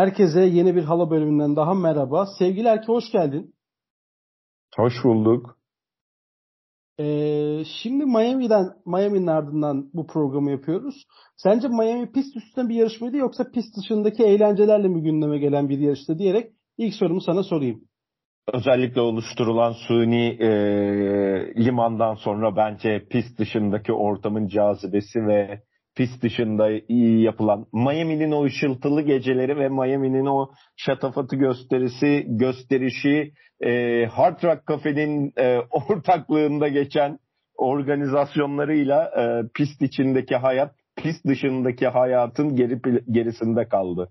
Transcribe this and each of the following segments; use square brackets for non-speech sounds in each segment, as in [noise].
Herkese yeni bir hala bölümünden daha merhaba. Sevgili Erke hoş geldin. Hoş bulduk. Ee, şimdi Miami'den Miami'nin ardından bu programı yapıyoruz. Sence Miami pist üstünde bir yarışmaydı yoksa pist dışındaki eğlencelerle mi gündeme gelen bir yarıştı diyerek ilk sorumu sana sorayım. Özellikle oluşturulan suni e, limandan sonra bence pist dışındaki ortamın cazibesi ve pist dışında iyi yapılan Miami'nin o ışıltılı geceleri ve Miami'nin o şatafatı gösterisi, gösterişi e, Hard Rock Cafe'nin e, [laughs] ortaklığında geçen organizasyonlarıyla e, pist içindeki hayat, pist dışındaki hayatın geri gerisinde kaldı.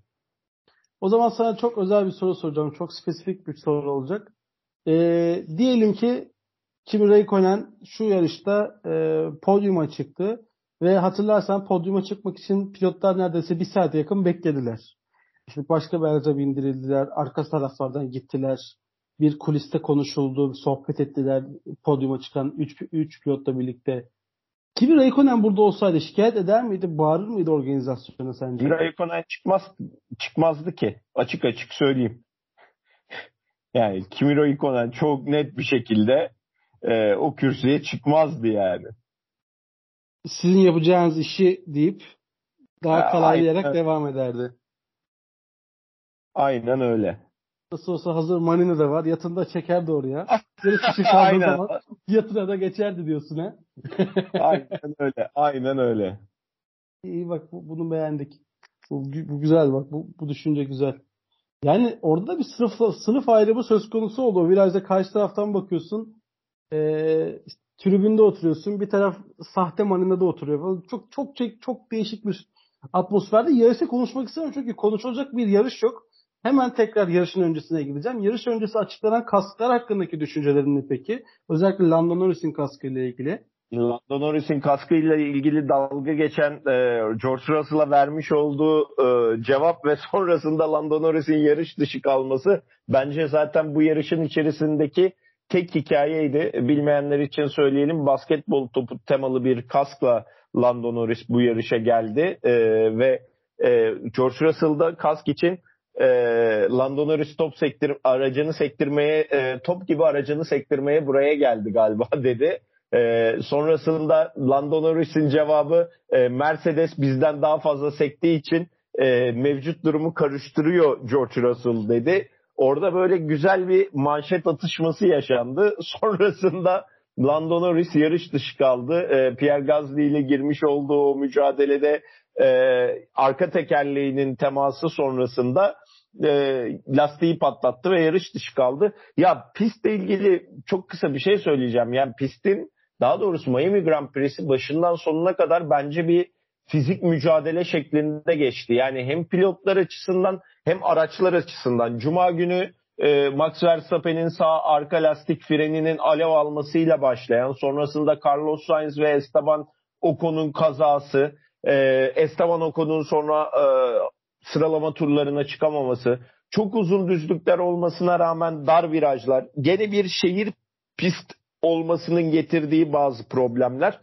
O zaman sana çok özel bir soru soracağım. Çok spesifik bir soru olacak. E, diyelim ki Kimi Räikkönen şu yarışta e, podyuma çıktı ve hatırlarsan podyuma çıkmak için pilotlar neredeyse bir saate yakın beklediler. İşte başka bir araca bindirildiler, arka taraflardan gittiler. Bir kuliste konuşuldu, sohbet ettiler podyuma çıkan 3 pilotla birlikte. Kimi Raikkonen burada olsaydı şikayet eder miydi, bağırır mıydı organizasyona sence? Raikkonen çıkmaz, çıkmazdı ki. Açık açık söyleyeyim. [laughs] Yani Kimi Raikkonen çok net bir şekilde e, o kürsüye çıkmazdı yani sizin yapacağınız işi deyip daha kolaylayarak aynen. devam ederdi. Aynen öyle. Nasıl olsa hazır Manini de var. Yatında çekerdi oraya. [laughs] Bir kişi kaldığı zaman yatına da geçerdi diyorsun ha. aynen öyle. Aynen öyle. İyi bak bu, bunu beğendik. Bu, bu güzel bak. Bu, bu düşünce güzel. Yani orada da bir sınıf, sınıf ayrımı söz konusu oldu. O virajda karşı taraftan bakıyorsun. İşte tribünde oturuyorsun. Bir taraf sahte marinada oturuyor. Çok çok çok, çok değişik bir atmosferde. Yarışı konuşmak istemiyorum çünkü konuşulacak bir yarış yok. Hemen tekrar yarışın öncesine gideceğim. Yarış öncesi açıklanan kasklar hakkındaki düşüncelerin ne peki? Özellikle Lando Norris'in kaskı ilgili. Lando Norris'in kaskıyla ilgili dalga geçen e, George Russell'a vermiş olduğu e, cevap ve [laughs] sonrasında Lando Norris'in yarış dışı kalması bence zaten bu yarışın içerisindeki tek hikayeydi. Bilmeyenler için söyleyelim. Basketbol topu temalı bir kaskla Lando Norris bu yarışa geldi. E, ve e, George Russell da kask için e, Lando Norris top sektir aracını sektirmeye e, top gibi aracını sektirmeye buraya geldi galiba [laughs] dedi. E, sonrasında Lando Norris'in cevabı e, Mercedes bizden daha fazla sektiği için e, mevcut durumu karıştırıyor George Russell dedi. Orada böyle güzel bir manşet atışması yaşandı. [laughs] Sonrasında Lando Norris yarış dışı kaldı. E, Pierre Gasly ile girmiş olduğu mücadelede e, arka tekerleğinin teması sonrasında e, lastiği patlattı ve yarış dışı kaldı. Ya pistle ilgili çok kısa bir şey söyleyeceğim. Yani pistin daha doğrusu Miami Grand Prix'si başından sonuna kadar bence bir fizik mücadele şeklinde geçti. Yani hem pilotlar açısından hem araçlar açısından. Cuma günü e, Max Verstappen'in sağ arka lastik freninin alev almasıyla başlayan, sonrasında Carlos Sainz ve Esteban Ocon'un kazası, e, Esteban Ocon'un sonra e, sıralama turlarına çıkamaması, çok uzun düzlükler olmasına rağmen dar virajlar, gene bir şehir pist olmasının getirdiği bazı problemler.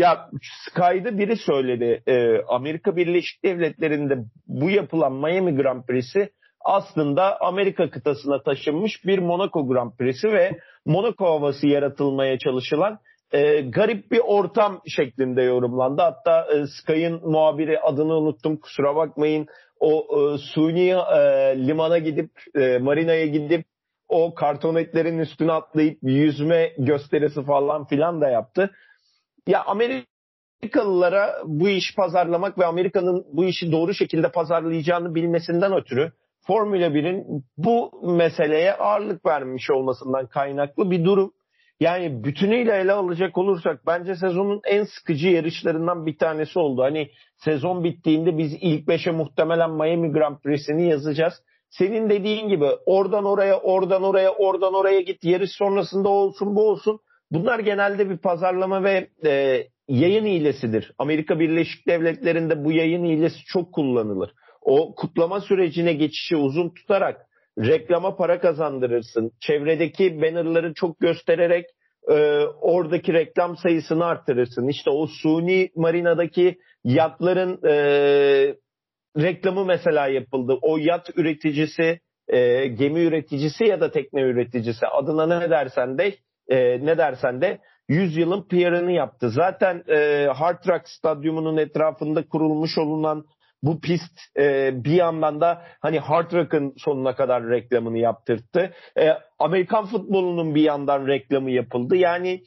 Ya Sky'da biri söyledi. E, Amerika Birleşik Devletleri'nde bu yapılan Miami Grand Prix'si aslında Amerika kıtasına taşınmış bir Monaco Grand Prix'si ve Monaco havası yaratılmaya çalışılan e, garip bir ortam şeklinde yorumlandı. Hatta e, Sky'ın muhabiri adını unuttum kusura bakmayın. O e, suni e, limana gidip e, marinaya gidip o kartonetlerin üstüne atlayıp yüzme gösterisi falan filan da yaptı. Ya Amerikalılara bu iş pazarlamak ve Amerika'nın bu işi doğru şekilde pazarlayacağını bilmesinden ötürü Formula 1'in bu meseleye ağırlık vermiş olmasından kaynaklı bir durum. Yani bütünüyle ele alacak olursak bence sezonun en sıkıcı yarışlarından bir tanesi oldu. Hani sezon bittiğinde biz ilk beşe muhtemelen Miami Grand Prix'sini yazacağız. Senin dediğin gibi oradan oraya, oradan oraya, oradan oraya git. Yarış sonrasında olsun bu olsun. Bunlar genelde bir pazarlama ve e, yayın hilesidir. Amerika Birleşik Devletleri'nde bu yayın hilesi çok kullanılır. O kutlama sürecine geçişi uzun tutarak reklama para kazandırırsın. Çevredeki bannerları çok göstererek e, oradaki reklam sayısını arttırırsın. İşte o suni marinadaki yatların e, reklamı mesela yapıldı. O yat üreticisi, e, gemi üreticisi ya da tekne üreticisi adına ne dersen de e, ne dersen de 100 yılın PR'ını yaptı. Zaten e, Hard Rock Stadyumu'nun etrafında kurulmuş olunan bu pist e, bir yandan da hani Hard Rock'ın sonuna kadar reklamını yaptırttı. E, Amerikan futbolunun bir yandan reklamı yapıldı. Yani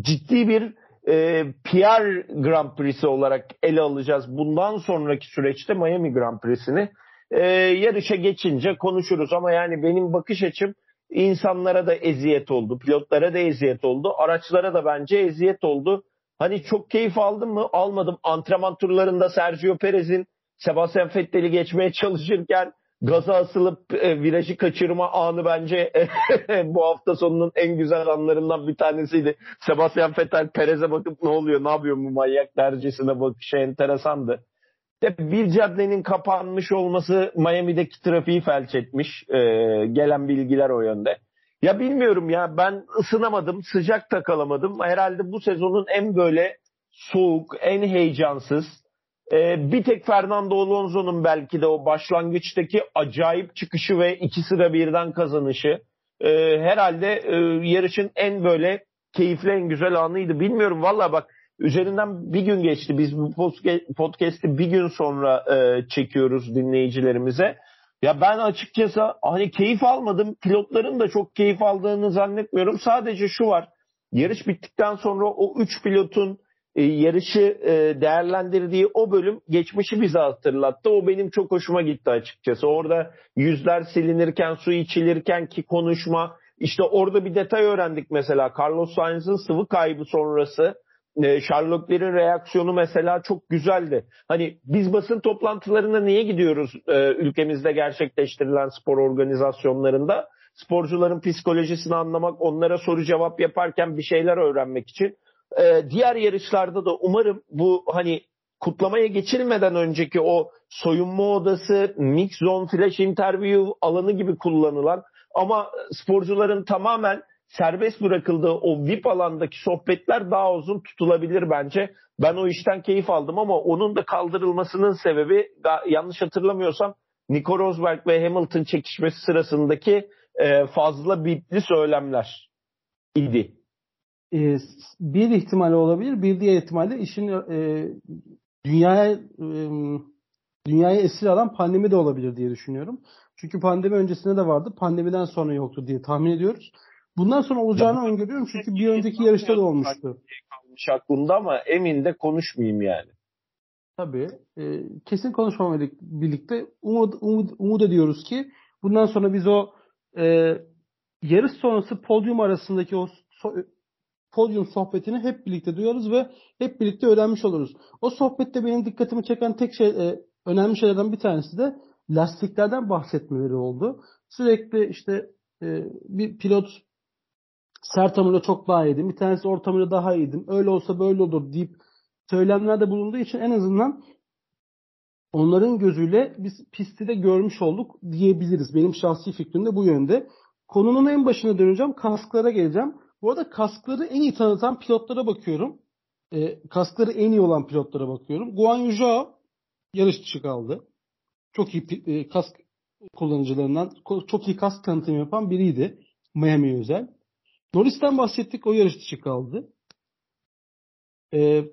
ciddi bir e, PR Grand Prix'si olarak ele alacağız. Bundan sonraki süreçte Miami Grand Prix'sini e, yarışa geçince konuşuruz. Ama yani benim bakış açım insanlara da eziyet oldu. Pilotlara da eziyet oldu. Araçlara da bence eziyet oldu. Hani çok keyif aldım mı? Almadım. Antrenman turlarında Sergio Perez'in Sebastian Vettel'i geçmeye çalışırken gaza asılıp e, virajı kaçırma anı bence [laughs] bu hafta sonunun en güzel anlarından bir tanesiydi. Sebastian Vettel Perez'e bakıp ne oluyor ne yapıyor bu manyak dercesine bakışı enteresandı. De bir caddenin kapanmış olması Miami'deki trafiği felç etmiş. E, gelen bilgiler o yönde. Ya bilmiyorum ya ben ısınamadım, sıcak takalamadım. Herhalde bu sezonun en böyle soğuk, en heyecansız, ee, bir tek Fernando Alonso'nun belki de o başlangıçtaki acayip çıkışı ve iki sıra birden kazanışı e, herhalde e, yarışın en böyle keyifli en güzel anıydı. Bilmiyorum valla bak üzerinden bir gün geçti. Biz bu podcast'i bir gün sonra e, çekiyoruz dinleyicilerimize. Ya ben açıkçası hani keyif almadım. Pilotların da çok keyif aldığını zannetmiyorum. Sadece şu var. Yarış bittikten sonra o üç pilotun e, yarışı e, değerlendirdiği o bölüm geçmişi bize hatırlattı. O benim çok hoşuma gitti açıkçası. Orada yüzler silinirken, su içilirken ki konuşma. İşte orada bir detay öğrendik mesela. Carlos Sainz'ın sıvı kaybı sonrası e, Sherlock reaksiyonu mesela çok güzeldi. Hani biz basın toplantılarına niye gidiyoruz ülkemizde gerçekleştirilen spor organizasyonlarında? Sporcuların psikolojisini anlamak, onlara soru cevap yaparken bir şeyler öğrenmek için e, diğer yarışlarda da umarım bu hani kutlamaya geçilmeden önceki o soyunma odası, mix zone, flash interview alanı gibi kullanılan ama sporcuların tamamen serbest bırakıldığı o VIP alandaki sohbetler daha uzun tutulabilir bence. Ben o işten keyif aldım ama onun da kaldırılmasının sebebi yanlış hatırlamıyorsam Nico Rosberg ve Hamilton çekişmesi sırasındaki e, fazla bitli söylemler idi e, bir ihtimali olabilir. Bir diğer ihtimalle işin e, dünyaya e, dünyayı esir alan pandemi de olabilir diye düşünüyorum. Çünkü pandemi öncesinde de vardı. Pandemiden sonra yoktu diye tahmin ediyoruz. Bundan sonra olacağını ya, öngörüyorum çünkü bir önceki yarışta da olmuştu. Kalmış aklımda ama emin de konuşmayayım yani. Tabii. E, kesin konuşmamayla birlikte umut, umut, umut ediyoruz ki bundan sonra biz o e, yarış sonrası podyum arasındaki o so, podyum sohbetini hep birlikte duyarız ve hep birlikte öğrenmiş oluruz. O sohbette benim dikkatimi çeken tek şey, e, önemli şeylerden bir tanesi de lastiklerden bahsetmeleri oldu. Sürekli işte e, bir pilot sert hamurla çok daha iyiydim. Bir tanesi orta hamurla daha iyiydim. Öyle olsa böyle olur deyip söylemlerde bulunduğu için en azından onların gözüyle biz pisti de görmüş olduk diyebiliriz. Benim şahsi fikrim de bu yönde. Konunun en başına döneceğim. Kasklara geleceğim. Bu arada kaskları en iyi tanıtan pilotlara bakıyorum. E, kaskları en iyi olan pilotlara bakıyorum. Guan Yu Zhao yarış dışı kaldı. Çok iyi e, kask kullanıcılarından çok iyi kask tanıtımı yapan biriydi. Miami özel. Norris'ten bahsettik. O yarış dışı kaldı. E,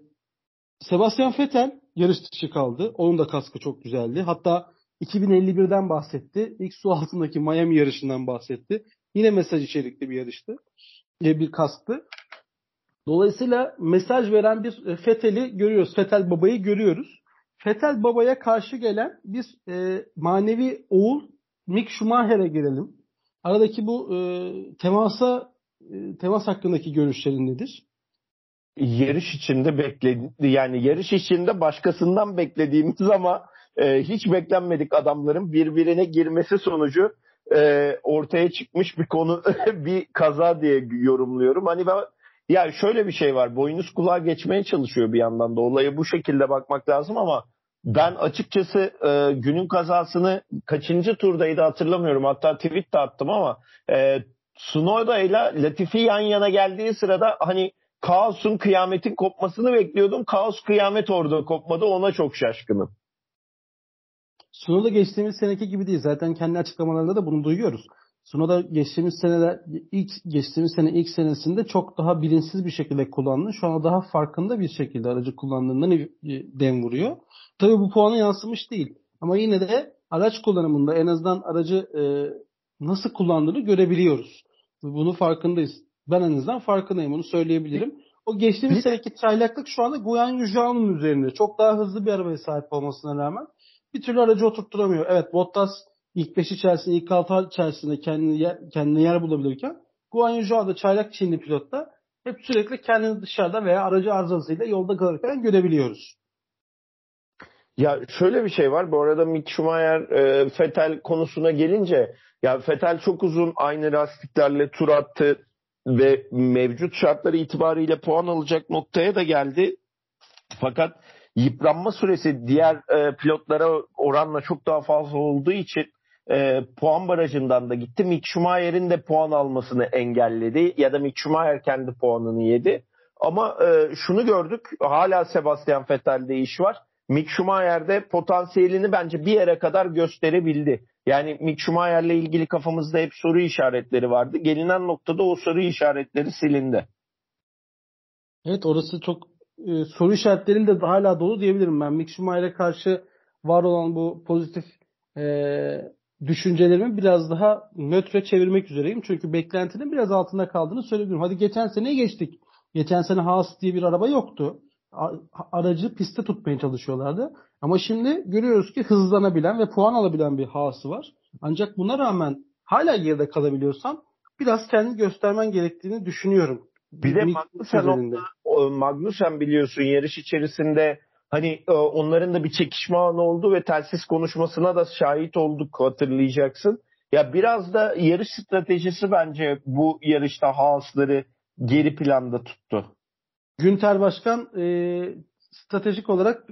Sebastian Vettel yarış dışı kaldı. Onun da kaskı çok güzeldi. Hatta 2051'den bahsetti. İlk su altındaki Miami yarışından bahsetti. Yine mesaj içerikli bir yarıştı bir kastı. Dolayısıyla mesaj veren bir Fetel'i görüyoruz. Fetel babayı görüyoruz. Fetel babaya karşı gelen bir e, manevi oğul Mick Schumacher'e gelelim. Aradaki bu e, temasa temas hakkındaki görüşlerin nedir? Yarış içinde bekledi yani yarış içinde başkasından beklediğimiz ama e, hiç beklenmedik adamların birbirine girmesi sonucu e, ortaya çıkmış bir konu [laughs] bir kaza diye yorumluyorum. Hani ben ya şöyle bir şey var. Boynuz kulağa geçmeye çalışıyor bir yandan da. Olaya bu şekilde bakmak lazım ama ben açıkçası e, günün kazasını kaçıncı turdaydı hatırlamıyorum. Hatta tweet de attım ama e, Tsunoda ile Latifi yan yana geldiği sırada hani kaosun kıyametin kopmasını bekliyordum. Kaos kıyamet orada kopmadı. Ona çok şaşkınım. Sunoda geçtiğimiz seneki gibi değil. Zaten kendi açıklamalarında da bunu duyuyoruz. Sunoda geçtiğimiz seneler ilk geçtiğimiz sene ilk senesinde çok daha bilinçsiz bir şekilde kullandı. Şu anda daha farkında bir şekilde aracı kullandığından dem vuruyor. Tabii bu puanı yansımış değil. Ama yine de araç kullanımında en azından aracı e, nasıl kullandığını görebiliyoruz. Bunu farkındayız. Ben en azından farkındayım. Bunu söyleyebilirim. O geçtiğimiz bir... seneki çaylaklık şu anda Guyan Yujao'nun üzerinde. Çok daha hızlı bir arabaya sahip olmasına rağmen bir türlü aracı oturtturamıyor. Evet Bottas ilk 5 içerisinde, ilk 6 içerisinde kendine yer, kendine yer bulabilirken Guan Yu Zhao da çaylak Çinli pilotta hep sürekli kendini dışarıda veya aracı arızasıyla yolda kalırken görebiliyoruz. Ya şöyle bir şey var. Bu arada Mick Schumacher e, Fetel konusuna gelince ya Fetel çok uzun aynı lastiklerle tur attı ve mevcut şartları itibariyle puan alacak noktaya da geldi. Fakat yıpranma süresi diğer e, pilotlara oranla çok daha fazla olduğu için e, puan barajından da gitti. Mick Schumacher'in de puan almasını engelledi ya da Mick Schumacher kendi puanını yedi. Ama e, şunu gördük hala Sebastian Vettel'de iş var. Mick Schumacher'de potansiyelini bence bir yere kadar gösterebildi. Yani Mick Schumacher'le ilgili kafamızda hep soru işaretleri vardı. Gelinen noktada o soru işaretleri silindi. Evet orası çok e, soru işaretleriyle de hala dolu diyebilirim ben. Mick Schumacher'e karşı var olan bu pozitif e, düşüncelerimi biraz daha nötre çevirmek üzereyim. Çünkü beklentinin biraz altında kaldığını söyleyebilirim. Hadi geçen sene geçtik. Geçen sene Haas diye bir araba yoktu. Aracı piste tutmaya çalışıyorlardı. Ama şimdi görüyoruz ki hızlanabilen ve puan alabilen bir Haas'ı var. Ancak buna rağmen hala geride kalabiliyorsan biraz kendini göstermen gerektiğini düşünüyorum. Bir de Magnussen, Magnussen biliyorsun yarış içerisinde hani e, onların da bir çekişme anı oldu ve telsiz konuşmasına da şahit olduk hatırlayacaksın. Ya biraz da yarış stratejisi bence bu yarışta Haas'ları geri planda tuttu. Günter Başkan e, stratejik olarak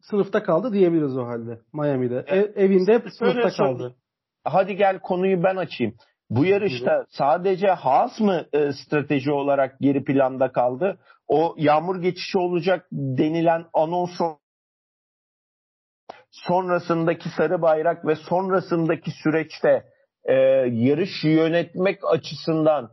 sınıfta kaldı diyebiliriz o halde Miami'de. Evet. Ev, evinde hep sınıfta kaldı. Hadi gel konuyu ben açayım. Bu yarışta sadece Haas mı e, strateji olarak geri planda kaldı? O yağmur geçişi olacak denilen anons sonrasındaki sarı bayrak ve sonrasındaki süreçte e, yarış yönetmek açısından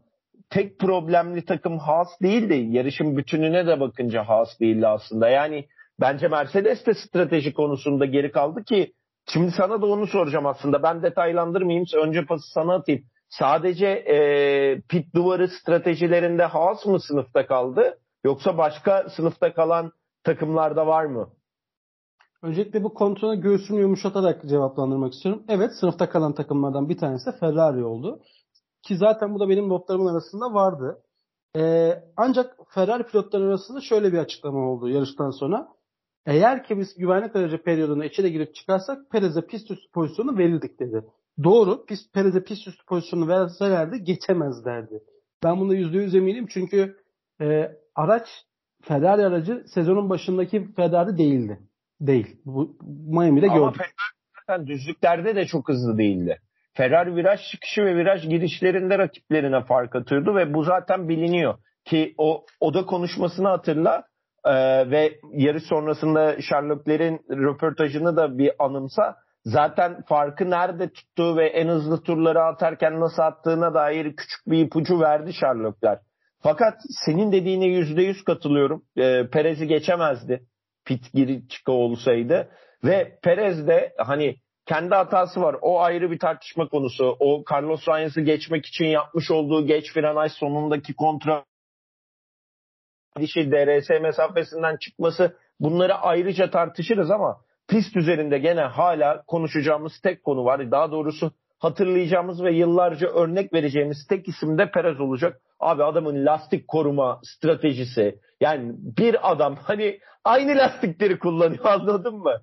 tek problemli takım Haas değildi. Yarışın bütününe de bakınca Haas değildi aslında. Yani bence Mercedes de strateji konusunda geri kaldı ki şimdi sana da onu soracağım aslında. Ben detaylandırmayayım. Önce pası sana atayım. Sadece e, pit duvarı stratejilerinde Haas mı sınıfta kaldı? Yoksa başka sınıfta kalan takımlarda var mı? Öncelikle bu kontrolü göğsümü yumuşatarak cevaplandırmak istiyorum. Evet sınıfta kalan takımlardan bir tanesi Ferrari oldu. Ki zaten bu da benim notlarımın arasında vardı. Ee, ancak Ferrari pilotları arasında şöyle bir açıklama oldu yarıştan sonra. Eğer ki biz güvenlik aracı periyoduna içeri girip çıkarsak Perez'e pist üstü pozisyonu verirdik dedi. Doğru. Pist, Perez'e pist üstü pozisyonu verselerdi geçemezlerdi. Ben bunda %100 eminim çünkü e, araç Ferrari aracı sezonun başındaki Ferrari değildi. Değil. Bu Miami'de Ama gördük. Ama düzlüklerde de çok hızlı değildi. Ferrari viraj çıkışı ve viraj girişlerinde rakiplerine fark atıyordu ve bu zaten biliniyor. Ki o oda konuşmasını hatırla e, ve yarış sonrasında Sherlock'lerin röportajını da bir anımsa zaten farkı nerede tuttuğu ve en hızlı turları atarken nasıl attığına dair küçük bir ipucu verdi Sherlock'lar. Fakat senin dediğine yüzde yüz katılıyorum. E, Perez'i geçemezdi. Pit giri çıka olsaydı. Ve Perez de hani kendi hatası var. O ayrı bir tartışma konusu. O Carlos Sainz'ı geçmek için yapmış olduğu geç frenaj sonundaki kontra dişi DRS mesafesinden çıkması bunları ayrıca tartışırız ama pist üzerinde gene hala konuşacağımız tek konu var. Daha doğrusu hatırlayacağımız ve yıllarca örnek vereceğimiz tek isim de Perez olacak. Abi adamın lastik koruma stratejisi. Yani bir adam hani aynı lastikleri kullanıyor [laughs] anladın mı?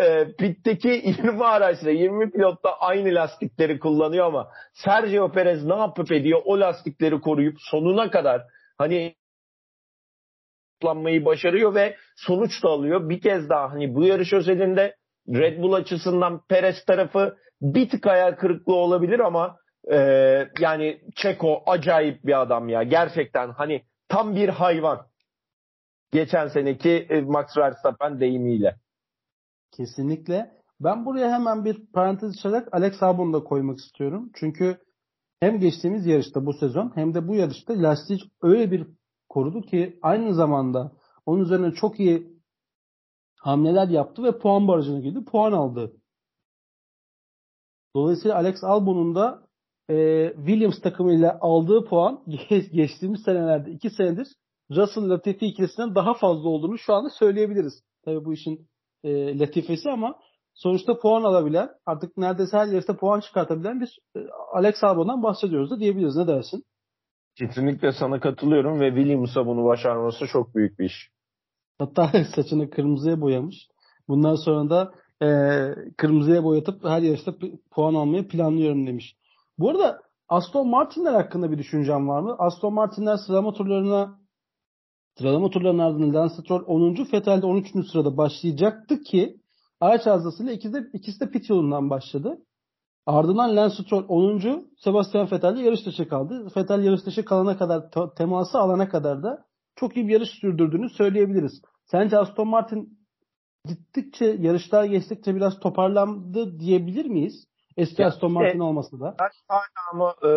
E, pitteki 20 araçla 20 pilot da aynı lastikleri kullanıyor ama Sergio Perez ne yapıp ediyor o lastikleri koruyup sonuna kadar hani kullanmayı başarıyor ve sonuç da alıyor. Bir kez daha hani bu yarış özelinde Red Bull açısından Perez tarafı bir tık hayal kırıklığı olabilir ama e, yani Çeko acayip bir adam ya. Gerçekten hani tam bir hayvan. Geçen seneki e, Max Verstappen deyimiyle. Kesinlikle. Ben buraya hemen bir parantez açarak Alex Albon'u da koymak istiyorum. Çünkü hem geçtiğimiz yarışta bu sezon hem de bu yarışta Lastic öyle bir korudu ki aynı zamanda onun üzerine çok iyi hamleler yaptı ve puan barajına girdi. Puan aldı. Dolayısıyla Alex Albon'un da e, Williams takımıyla aldığı puan [laughs] geçtiğimiz senelerde iki senedir Russell Latifi ikilisinden daha fazla olduğunu şu anda söyleyebiliriz. Tabii bu işin e, latifesi ama sonuçta puan alabilen artık neredeyse her yarışta puan çıkartabilen bir e, Alex Albon'dan bahsediyoruz da diyebiliriz. Ne dersin? Kesinlikle sana katılıyorum ve Williams'a bunu başarması çok büyük bir iş. Hatta [laughs] saçını kırmızıya boyamış. Bundan sonra da e, kırmızıya boyatıp her yarışta puan almayı planlıyorum demiş. Bu arada Aston Martin'ler hakkında bir düşüncem var mı? Aston Martin'ler sıralama turlarına sıralama turlarının ardından Lance Stroll 10. Vettel de 13. sırada başlayacaktı ki araç arızasıyla ikisi de, ikisi de pit yolundan başladı. Ardından Lance Stroll 10. Sebastian Vettel de yarış dışı kaldı. Vettel yarış dışı kalana kadar teması alana kadar da çok iyi bir yarış sürdürdüğünü söyleyebiliriz. Sence Aston Martin gittikçe yarışlar geçtikçe biraz toparlandı diyebilir miyiz? Eski ya, Aston Martin e, olmasa da. Ben hala ama e,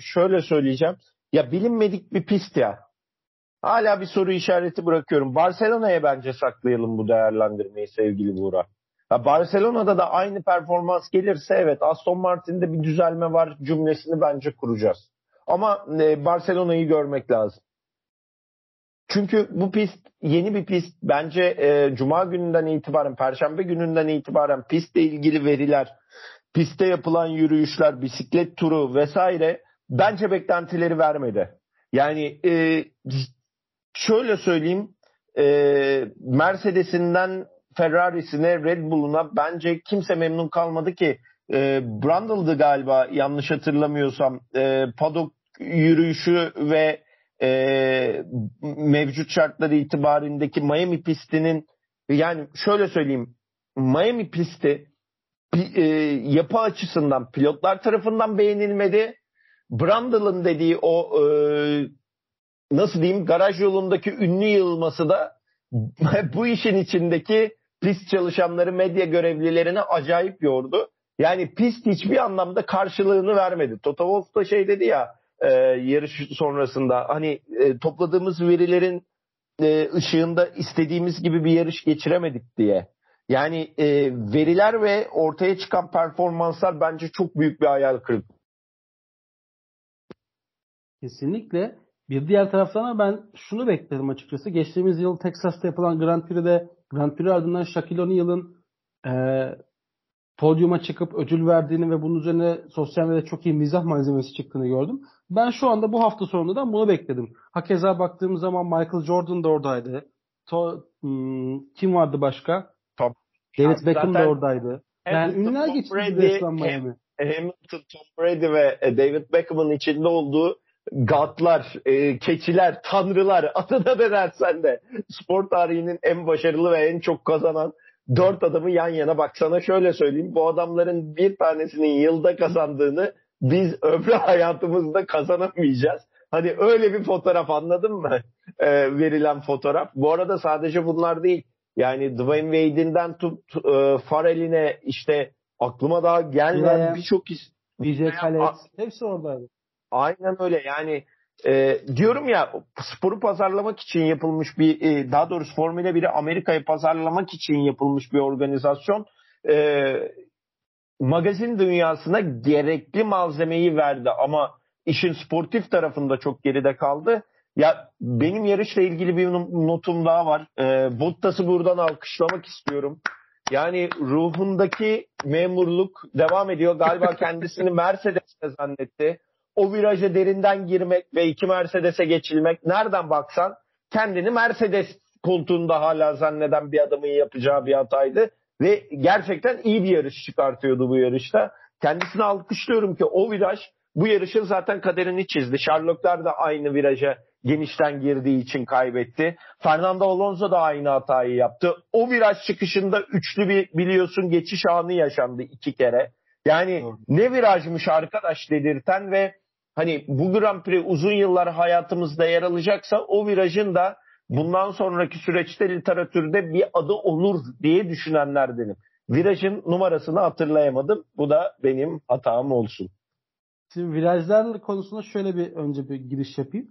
şöyle söyleyeceğim. Ya bilinmedik bir pist ya. Hala bir soru işareti bırakıyorum. Barcelona'ya bence saklayalım bu değerlendirmeyi sevgili Buğra. Ya Barcelona'da da aynı performans gelirse evet Aston Martin'de bir düzelme var cümlesini bence kuracağız. Ama e, Barcelona'yı görmek lazım. Çünkü bu pist yeni bir pist. Bence e, Cuma gününden itibaren, Perşembe gününden itibaren pistle ilgili veriler, pistte yapılan yürüyüşler, bisiklet turu vesaire bence beklentileri vermedi. Yani e, şöyle söyleyeyim, e, Mercedes'inden Ferrari'sine, Red Bull'una bence kimse memnun kalmadı ki. E, Brundle'dı galiba yanlış hatırlamıyorsam. E, paddock yürüyüşü ve e, mevcut şartları itibarindeki Miami pistinin yani şöyle söyleyeyim Miami pisti e, yapı açısından pilotlar tarafından beğenilmedi. Brundle'ın dediği o e, nasıl diyeyim garaj yolundaki ünlü yığılması da [laughs] bu işin içindeki pist çalışanları medya görevlilerine acayip yordu. Yani pist hiçbir anlamda karşılığını vermedi. Toto Wolff da şey dedi ya e, yarış sonrasında hani e, topladığımız verilerin e, ışığında istediğimiz gibi bir yarış geçiremedik diye. Yani e, veriler ve ortaya çıkan performanslar bence çok büyük bir hayal kırıklığı. Kesinlikle. Bir diğer taraftan ben şunu bekledim açıkçası. Geçtiğimiz yıl Texas'ta yapılan Grand Prix'de Grand Prix ardından Shaquille O'Neal'ın e, podyuma çıkıp ödül verdiğini ve bunun üzerine sosyal medyada çok iyi mizah malzemesi çıktığını gördüm. Ben şu anda bu hafta sonundan bunu bekledim. Hakeza baktığım zaman Michael Jordan da oradaydı. To, hmm, kim vardı başka? Top. David Beckham da oradaydı. Yani ünlüler geçti resmen Miami. Hamilton, Tom Brady ve e, David Beckham'ın içinde olduğu gatlar, e, keçiler, tanrılar adına ne dersen de spor tarihinin en başarılı ve en çok kazanan dört adamı yan yana bak sana şöyle söyleyeyim bu adamların bir tanesinin yılda kazandığını biz ömrü [laughs] hayatımızda kazanamayacağız. Hani öyle bir fotoğraf anladın mı? E, verilen fotoğraf. Bu arada sadece bunlar değil. Yani Dwayne Wade'inden tut e, Farrell'ine işte aklıma daha gelmeyen birçok is. DJ Khaled. Hepsi oradaydı. Aynen öyle yani e, diyorum ya sporu pazarlamak için yapılmış bir e, daha doğrusu Formula 1'i Amerika'ya pazarlamak için yapılmış bir organizasyon e, magazin dünyasına gerekli malzemeyi verdi ama işin sportif tarafında çok geride kaldı. Ya benim yarışla ilgili bir notum daha var. E, Bottas'ı buradan alkışlamak istiyorum. Yani ruhundaki memurluk devam ediyor. Galiba kendisini [laughs] Mercedes'te zannetti o viraja derinden girmek ve iki Mercedes'e geçilmek nereden baksan kendini Mercedes koltuğunda hala zanneden bir adamın yapacağı bir hataydı. Ve gerçekten iyi bir yarış çıkartıyordu bu yarışta. Kendisini alkışlıyorum ki o viraj bu yarışın zaten kaderini çizdi. Sherlocklar da aynı viraja genişten girdiği için kaybetti. Fernando Alonso da aynı hatayı yaptı. O viraj çıkışında üçlü bir biliyorsun geçiş anı yaşandı iki kere. Yani ne virajmış arkadaş dedirten ve hani bu Grand Prix uzun yıllar hayatımızda yer alacaksa o virajın da bundan sonraki süreçte literatürde bir adı olur diye düşünenlerdenim. virajın numarasını hatırlayamadım. Bu da benim hatam olsun. Şimdi virajlar konusunda şöyle bir önce bir giriş yapayım.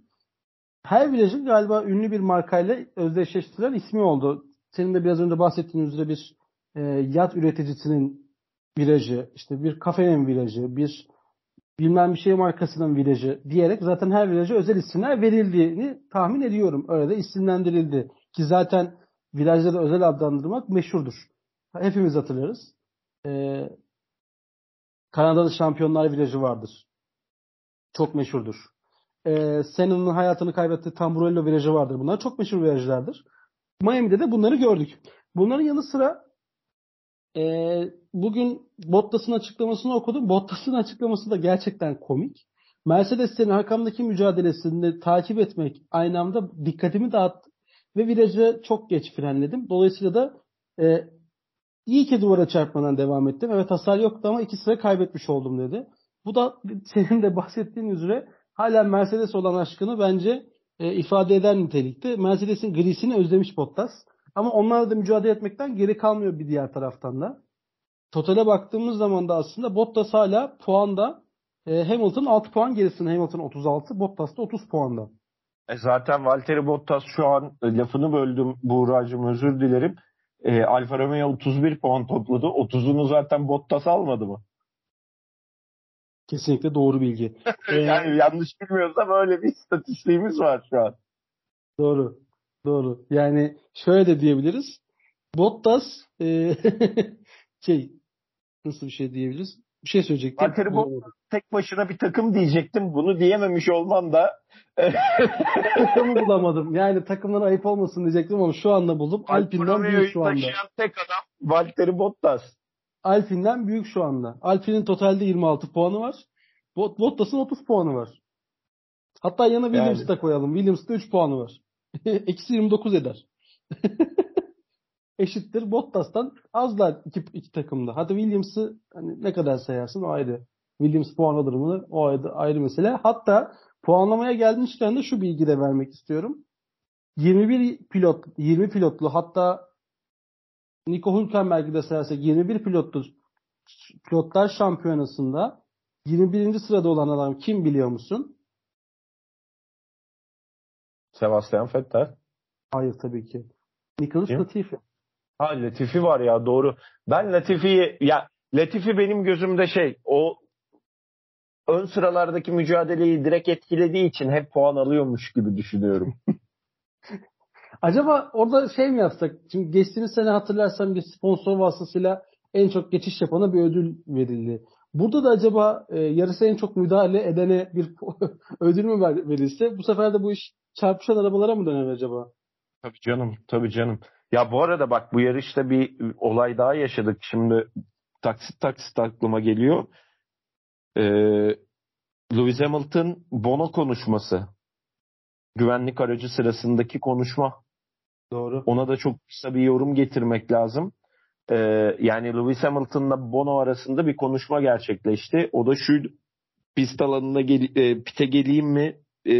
Her virajın galiba ünlü bir markayla özdeşleştirilen ismi oldu. Senin de biraz önce bahsettiğin üzere bir e, yat üreticisinin virajı, işte bir kafenin virajı, bir bilmem bir şey markasının virajı diyerek zaten her viraja özel isimler verildiğini tahmin ediyorum. Öyle de isimlendirildi. Ki zaten virajları özel adlandırmak meşhurdur. Hepimiz hatırlarız. Ee, Kanadalı Şampiyonlar Virajı vardır. Çok meşhurdur. Ee, Senna'nın hayatını kaybettiği Tamburello Virajı vardır. Bunlar çok meşhur virajlardır. Miami'de de bunları gördük. Bunların yanı sıra e, bugün Bottas'ın açıklamasını okudum. Bottas'ın açıklaması da gerçekten komik. Mercedes'in arkamdaki mücadelesini takip etmek aynı anda dikkatimi dağıttı ve virajı çok geç frenledim. Dolayısıyla da e, iyi ki duvara çarpmadan devam ettim. Evet hasar yoktu ama iki sıra kaybetmiş oldum dedi. Bu da senin de bahsettiğin üzere hala Mercedes olan aşkını bence e, ifade eden nitelikte. Mercedes'in grisini özlemiş Bottas. Ama onlarla da mücadele etmekten geri kalmıyor bir diğer taraftan da. Totale baktığımız zaman da aslında Bottas hala puanda e, Hamilton 6 puan gerisinde. Hamilton 36, Bottas da 30 puanda. E zaten Valtteri Bottas şu an e, lafını böldüm Buğra'cığım özür dilerim. E, Alfa Romeo 31 puan topladı. 30'unu zaten Bottas almadı mı? Kesinlikle doğru bilgi. [laughs] yani yanlış bilmiyorsam öyle bir istatistiğimiz var şu an. Doğru. Doğru. Yani şöyle de diyebiliriz. Bottas e, [laughs] şey nasıl bir şey diyebiliriz? Bir şey söyleyecektim. Bottas tek başına bir takım diyecektim. Bunu diyememiş olman da [laughs] takımı bulamadım. Yani takımdan ayıp olmasın diyecektim ama şu anda buldum. Alpine'den büyük şu anda. tek adam Valtteri Bottas. Alpine'den büyük şu anda. Alpine'in totalde 26 puanı var. Bottas'ın 30 puanı var. Hatta yana Williams'ı da koyalım. Williams'da 3 puanı var. [laughs] Eksi 29 eder. [laughs] Eşittir Bottas'tan azlar iki, iki takımda. Hadi Williams'ı hani ne kadar sayarsın o ayrı. Williams puan alır mı? O ayrı, ayrı mesele. Hatta puanlamaya gelmişken de şu bilgi de vermek istiyorum. 21 pilot, 20 pilotlu hatta Nico Hülkenberg'i de sayarsak 21 pilotlu pilotlar şampiyonasında 21. sırada olan adam kim biliyor musun? Sebastian Vettel. Hayır tabii ki. Nicholas Latifi. Ha Latifi var ya doğru. Ben Latifi'yi ya Latifi benim gözümde şey o ön sıralardaki mücadeleyi direkt etkilediği için hep puan alıyormuş gibi düşünüyorum. [laughs] Acaba orada şey mi yapsak? Şimdi geçtiğimiz sene hatırlarsan bir sponsor vasıtasıyla en çok geçiş yapana bir ödül verildi. Burada da acaba e, yarısı en çok müdahale edene bir [laughs] ödül mü verilse bu sefer de bu iş çarpışan arabalara mı döner acaba? Tabii canım, tabii canım. Ya bu arada bak bu yarışta bir olay daha yaşadık. Şimdi taksit taksit aklıma geliyor. Ee, Lewis Hamilton Bono konuşması. Güvenlik aracı sırasındaki konuşma. Doğru. Ona da çok kısa bir yorum getirmek lazım. Ee, yani Lewis Hamilton'la Bono arasında bir konuşma gerçekleşti. O da şu pist alanına gel, e, pite geleyim mi? E,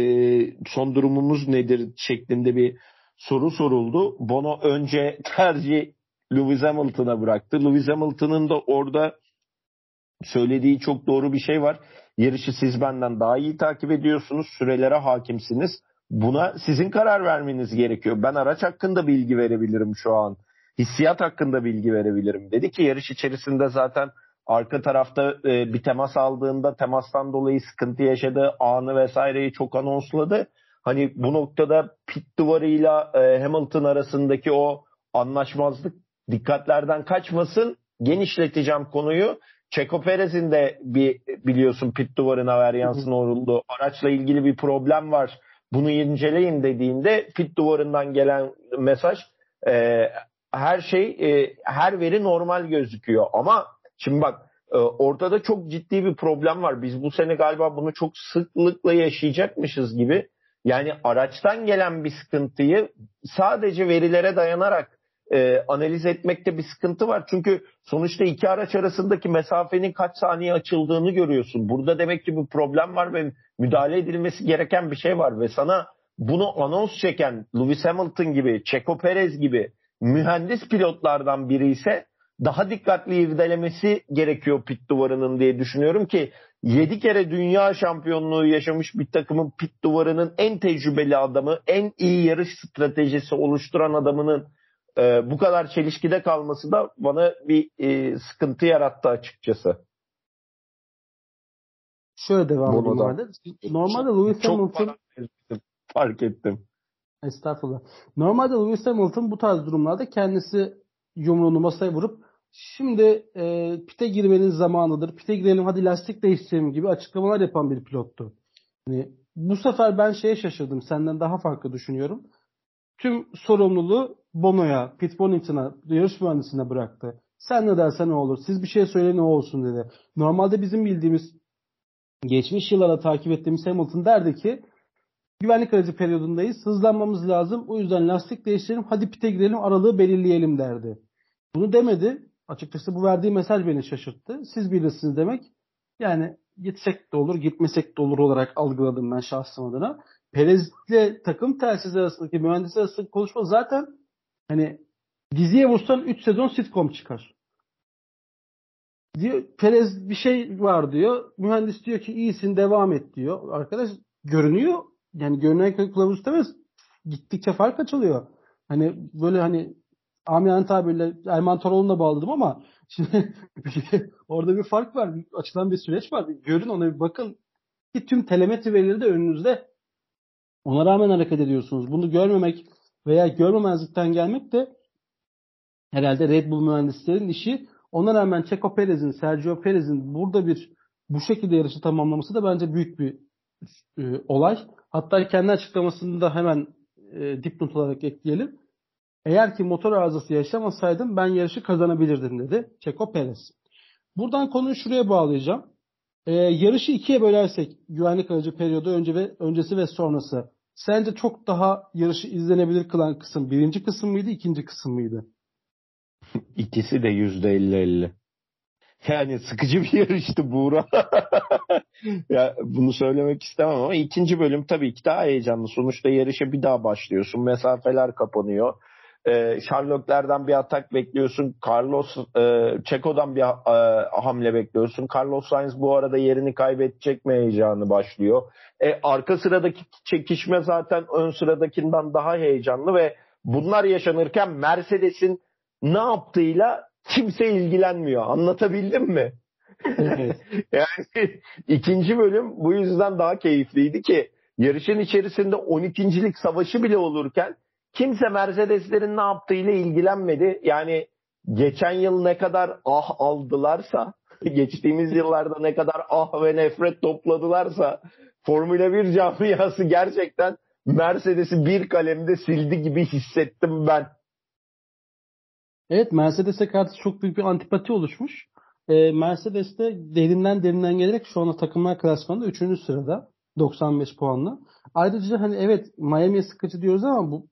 son durumumuz nedir şeklinde bir soru soruldu. Bono önce tercih Lewis Hamilton'a bıraktı. Lewis Hamilton'ın da orada söylediği çok doğru bir şey var. Yarışı siz benden daha iyi takip ediyorsunuz. Sürelere hakimsiniz. Buna sizin karar vermeniz gerekiyor. Ben araç hakkında bilgi verebilirim şu an. Hissiyat hakkında bilgi verebilirim. Dedi ki yarış içerisinde zaten arka tarafta e, bir temas aldığında temastan dolayı sıkıntı yaşadığı anı vesaireyi çok anonsladı. Hani bu noktada pit duvarıyla e, Hamilton arasındaki o anlaşmazlık dikkatlerden kaçmasın. Genişleteceğim konuyu. Çeko Perez'in de bir biliyorsun pit duvarına varyansın oldu. Araçla ilgili bir problem var. Bunu inceleyin dediğinde pit duvarından gelen mesaj e, her şey e, her veri normal gözüküyor. Ama şimdi bak e, ortada çok ciddi bir problem var. Biz bu sene galiba bunu çok sıklıkla yaşayacakmışız gibi. Yani araçtan gelen bir sıkıntıyı sadece verilere dayanarak e, analiz etmekte bir sıkıntı var. Çünkü sonuçta iki araç arasındaki mesafenin kaç saniye açıldığını görüyorsun. Burada demek ki bir problem var ve müdahale edilmesi gereken bir şey var ve sana bunu anons çeken Lewis Hamilton gibi, Checo Perez gibi mühendis pilotlardan biri ise daha dikkatli irdelemesi gerekiyor pit duvarının diye düşünüyorum ki 7 kere dünya şampiyonluğu yaşamış bir takımın pit duvarının en tecrübeli adamı, en iyi yarış stratejisi oluşturan adamının e, bu kadar çelişkide kalması da bana bir e, sıkıntı yarattı açıkçası. Şöyle devam edeyim normalde. Normalde Lewis Hamilton fark ettim. Estağfurullah. Normalde Lewis Hamilton bu tarz durumlarda kendisi yumruğunu masaya vurup şimdi e, pite girmenin zamanıdır. Pite girelim hadi lastik değiştirelim gibi açıklamalar yapan bir pilottu. Yani bu sefer ben şeye şaşırdım. Senden daha farklı düşünüyorum. Tüm sorumluluğu Bono'ya, Pete Bonington'a, yarış mühendisine bıraktı. Sen ne dersen ne olur. Siz bir şey söyle ne olsun dedi. Normalde bizim bildiğimiz geçmiş yıllara takip ettiğimiz Hamilton derdi ki güvenlik aracı periyodundayız. Hızlanmamız lazım. O yüzden lastik değiştirelim. Hadi pite girelim aralığı belirleyelim derdi. Bunu demedi. Açıkçası bu verdiği mesaj beni şaşırttı. Siz bilirsiniz demek. Yani gitsek de olur, gitmesek de olur olarak algıladım ben şahsım adına. Perez'le takım telsiz arasındaki mühendis arasındaki konuşma zaten hani diziye vursan 3 sezon sitcom çıkar. Diyor, Perez bir şey var diyor. Mühendis diyor ki iyisin devam et diyor. Arkadaş görünüyor. Yani görünen kılavuz demez. Gittikçe fark açılıyor. Hani böyle hani amiyane tabirle Erman Toroğlu'na bağladım ama şimdi [laughs] orada bir fark var. Açılan bir süreç var. görün ona bir bakın. Ki tüm telemetri verileri de önünüzde. Ona rağmen hareket ediyorsunuz. Bunu görmemek veya görmemezlikten gelmek de herhalde Red Bull mühendislerin işi. Ona rağmen Checo Perez'in, Sergio Perez'in burada bir bu şekilde yarışı tamamlaması da bence büyük bir e, olay. Hatta kendi açıklamasını da hemen e, dipnot olarak ekleyelim. Eğer ki motor arızası yaşamasaydım ben yarışı kazanabilirdim dedi Checo Perez. Buradan konuyu şuraya bağlayacağım. Ee, yarışı ikiye bölersek güvenlik aracı periyodu önce ve öncesi ve sonrası. Sence çok daha yarışı izlenebilir kılan kısım birinci kısım mıydı, ikinci kısım mıydı? [laughs] İkisi de yüzde elli elli. Yani sıkıcı bir yarıştı Buğra. [laughs] ya bunu söylemek istemem ama ikinci bölüm tabii ki daha heyecanlı. Sonuçta yarışa bir daha başlıyorsun. Mesafeler kapanıyor e, Sherlock'lerden bir atak bekliyorsun. Carlos e, Çeko'dan bir e, hamle bekliyorsun. Carlos Sainz bu arada yerini kaybedecek mi heyecanı başlıyor. E, arka sıradaki çekişme zaten ön sıradakinden daha heyecanlı ve bunlar yaşanırken Mercedes'in ne yaptığıyla kimse ilgilenmiyor. Anlatabildim mi? [laughs] yani ikinci bölüm bu yüzden daha keyifliydi ki yarışın içerisinde 12.lik savaşı bile olurken kimse Mercedeslerin ne yaptığıyla ilgilenmedi. Yani geçen yıl ne kadar ah aldılarsa, [laughs] geçtiğimiz yıllarda ne kadar ah ve nefret topladılarsa Formula 1 camiası gerçekten Mercedes'i bir kalemde sildi gibi hissettim ben. Evet Mercedes'e karşı çok büyük bir antipati oluşmuş. Ee, Mercedes de derinden derinden gelerek şu anda takımlar klasmanında 3. sırada 95 puanla. Ayrıca hani evet Miami'ye sıkıcı diyoruz ama bu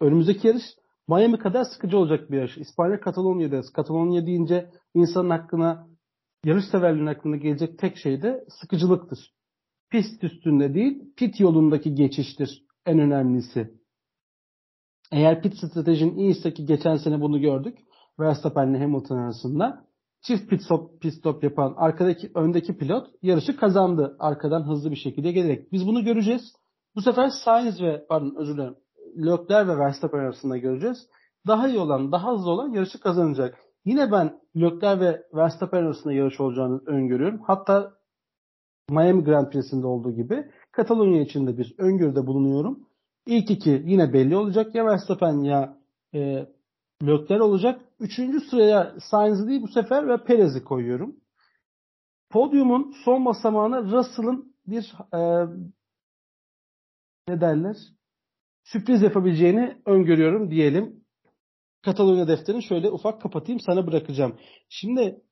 önümüzdeki yarış Miami kadar sıkıcı olacak bir yarış. İspanya Katalonya'da. Katalonya deyince insanın hakkına yarış severliğinin hakkında gelecek tek şey de sıkıcılıktır. Pist üstünde değil, pit yolundaki geçiştir en önemlisi. Eğer pit stratejin iyiyse ki geçen sene bunu gördük. Verstappen ile Hamilton arasında çift pit stop, pit stop yapan arkadaki öndeki pilot yarışı kazandı arkadan hızlı bir şekilde gelerek. Biz bunu göreceğiz. Bu sefer Sainz ve pardon özür dilerim Lökler ve Verstappen arasında göreceğiz. Daha iyi olan, daha hızlı olan yarışı kazanacak. Yine ben Lökler ve Verstappen arasında yarış olacağını öngörüyorum. Hatta Miami Grand Prix'sinde olduğu gibi Katalonya için de bir öngörüde bulunuyorum. İlk iki yine belli olacak. Ya Verstappen ya e, Lökler olacak. Üçüncü sıraya Sainz'i değil bu sefer ve Perez'i koyuyorum. Podyumun son basamağına Russell'ın bir e, ne derler? Sürpriz yapabileceğini öngörüyorum diyelim. Katalonya defterini şöyle ufak kapatayım sana bırakacağım. Şimdi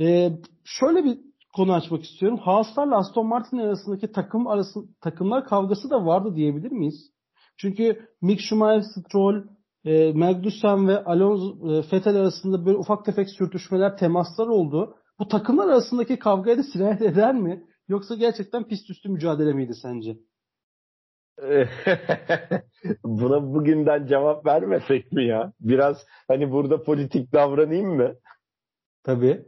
e, şöyle bir konu açmak istiyorum. Haaslarla Aston Martin arasındaki takım arası takımlar kavgası da vardı diyebilir miyiz? Çünkü Mick Schumacher, Stroll, e, Magnussen ve Alonso e, Vettel arasında böyle ufak tefek sürtüşmeler, temaslar oldu. Bu takımlar arasındaki kavgaya da sirayet eder mi? Yoksa gerçekten pist üstü mücadele miydi sence? [laughs] Buna bugünden cevap vermesek mi ya? Biraz hani burada politik davranayım mı? Tabii.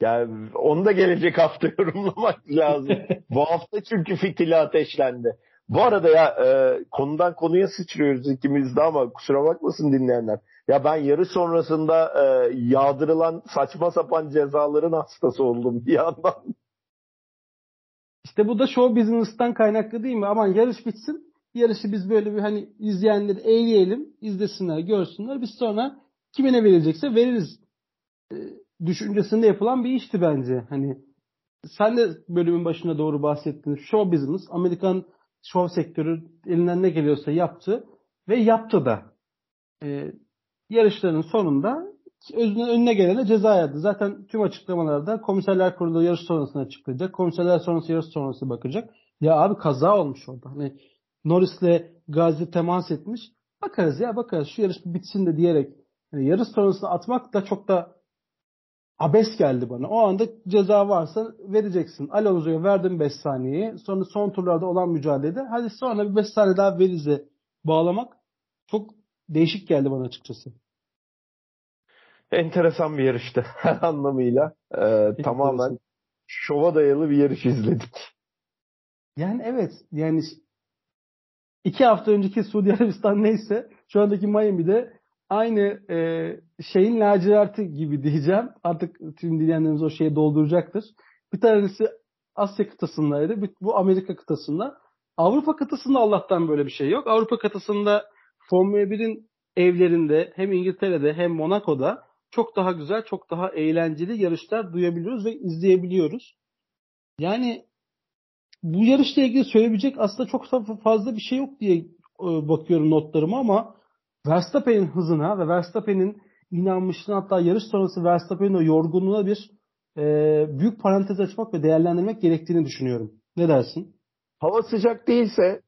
Yani onu da gelecek hafta [laughs] yorumlamak lazım. [laughs] Bu hafta çünkü fitili ateşlendi. Bu arada ya e, konudan konuya sıçrıyoruz ikimiz de ama kusura bakmasın dinleyenler. Ya ben yarı sonrasında e, yağdırılan saçma sapan cezaların hastası oldum bir yandan. İşte bu da show business'tan kaynaklı değil mi? Aman yarış bitsin. Yarışı biz böyle bir hani izleyenleri eğleyelim, izlesinler, görsünler. Biz sonra kime ne veririz. E, düşüncesinde yapılan bir işti bence. Hani sen de bölümün başına doğru bahsettin. Show business, Amerikan show sektörü elinden ne geliyorsa yaptı ve yaptı da. E, yarışların sonunda özüne, önüne gelene ceza yazdı. Zaten tüm açıklamalarda komiserler kurulu yarış sonrasını açıklayacak. Komiserler sonrası yarış sonrası bakacak. Ya abi kaza olmuş orada. Hani Norris'le Gazi temas etmiş. Bakarız ya bakarız şu yarış bitsin de diyerek yani yarış sonrasını atmak da çok da abes geldi bana. O anda ceza varsa vereceksin. Alonso'ya verdim 5 saniyeyi. Sonra son turlarda olan mücadelede hadi sonra bir 5 saniye daha verize bağlamak çok değişik geldi bana açıkçası. Enteresan bir yarıştı [laughs] her anlamıyla. Ee, tamamen şova dayalı bir yarış izledik. Yani evet yani iki hafta önceki Suudi Arabistan neyse şu andaki Miami'de aynı e, şeyin laciverti gibi diyeceğim. Artık tüm dinleyenlerimiz o şeyi dolduracaktır. Bir tanesi Asya kıtasındaydı. Bu Amerika kıtasında. Avrupa kıtasında Allah'tan böyle bir şey yok. Avrupa kıtasında Formula 1'in evlerinde hem İngiltere'de hem Monaco'da çok daha güzel, çok daha eğlenceli yarışlar duyabiliyoruz ve izleyebiliyoruz. Yani bu yarışla ilgili söyleyebilecek aslında çok fazla bir şey yok diye e, bakıyorum notlarıma ama Verstappen'in hızına ve Verstappen'in inanmışlığına hatta yarış sonrası Verstappen'in o yorgunluğuna bir e, büyük parantez açmak ve değerlendirmek gerektiğini düşünüyorum. Ne dersin? Hava sıcak değilse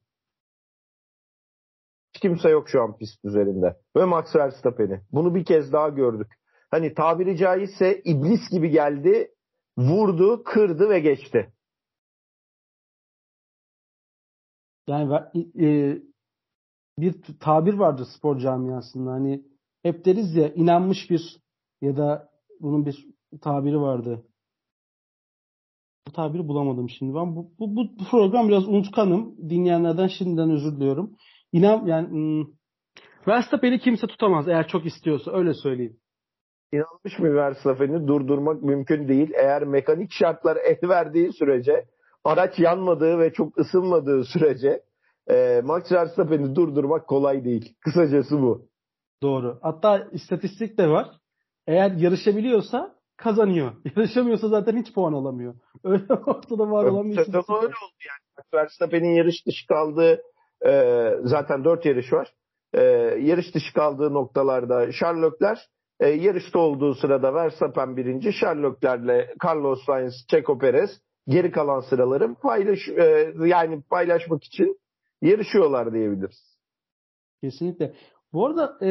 hiç kimse yok şu an pist üzerinde. Ve Max Verstappen'i. Bunu bir kez daha gördük. Hani tabiri caizse iblis gibi geldi, vurdu, kırdı ve geçti. Yani e, bir tabir vardır spor camiasında. Hani hep deriz ya inanmış bir ya da bunun bir tabiri vardı. Bu tabiri bulamadım şimdi. Ben bu, bu, bu program biraz unutkanım. Dinleyenlerden şimdiden özür diliyorum. İnan yani hmm, Verstappen'i kimse tutamaz eğer çok istiyorsa öyle söyleyeyim. İnanmış mı Verstappen'i durdurmak mümkün değil. Eğer mekanik şartlar [laughs] el verdiği sürece araç yanmadığı ve çok ısınmadığı sürece e, Max Verstappen'i durdurmak kolay değil. Kısacası bu. Doğru. Hatta istatistik de var. Eğer yarışabiliyorsa kazanıyor. [laughs] Yarışamıyorsa zaten hiç puan alamıyor. Öyle ortada var olan bir istatistik. Öyle oldu yani. Verstappen'in yarış dışı kaldığı e, zaten dört yarış var. E, yarış dışı kaldığı noktalarda Sherlockler e, yarışta olduğu sırada Verstappen birinci, Sherlocklerle Carlos Sainz, Checo Perez geri kalan sıraların paylaş e, yani paylaşmak için yarışıyorlar diyebiliriz. Kesinlikle. Bu arada e,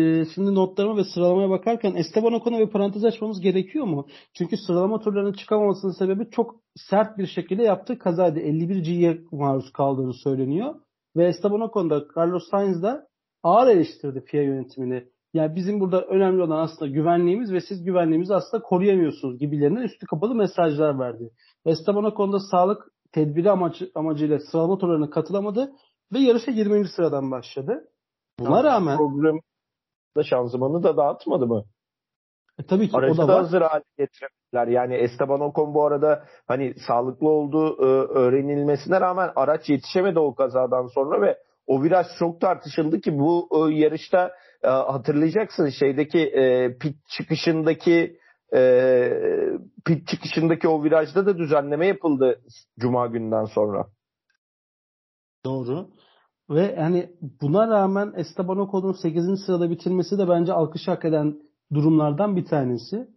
e, şimdi notlarıma ve sıralamaya bakarken Esteban Ocon'a bir parantez açmamız gerekiyor mu? Çünkü sıralama turlarının çıkamamasının sebebi çok sert bir şekilde yaptığı kazaydı. 51 G'ye maruz kaldığını söyleniyor. Ve Esteban Ocon da Carlos Sainz da ağır eleştirdi FIA yönetimini. Yani bizim burada önemli olan aslında güvenliğimiz ve siz güvenliğimizi aslında koruyamıyorsunuz gibilerinden üstü kapalı mesajlar verdi. Esteban Ocon'da sağlık tedbiri amacı, amacıyla sıralama turlarına katılamadı ve yarışa 20. sıradan başladı. Buna yani rağmen program da şanzımanı da dağıtmadı mı? E, tabii ki Aracı o da, da var. hazır hale getiremediler. Yani Esteban Ocon bu arada hani sağlıklı olduğu e, öğrenilmesine rağmen araç yetişemedi o kazadan sonra ve o viraj çok tartışıldı ki bu e, yarışta e, hatırlayacaksın şeydeki e, pit çıkışındaki e, pit çıkışındaki o virajda da düzenleme yapıldı Cuma günden sonra. Doğru. Ve yani buna rağmen Esteban Ocon'un 8. sırada bitirmesi de bence alkış hak eden durumlardan bir tanesi.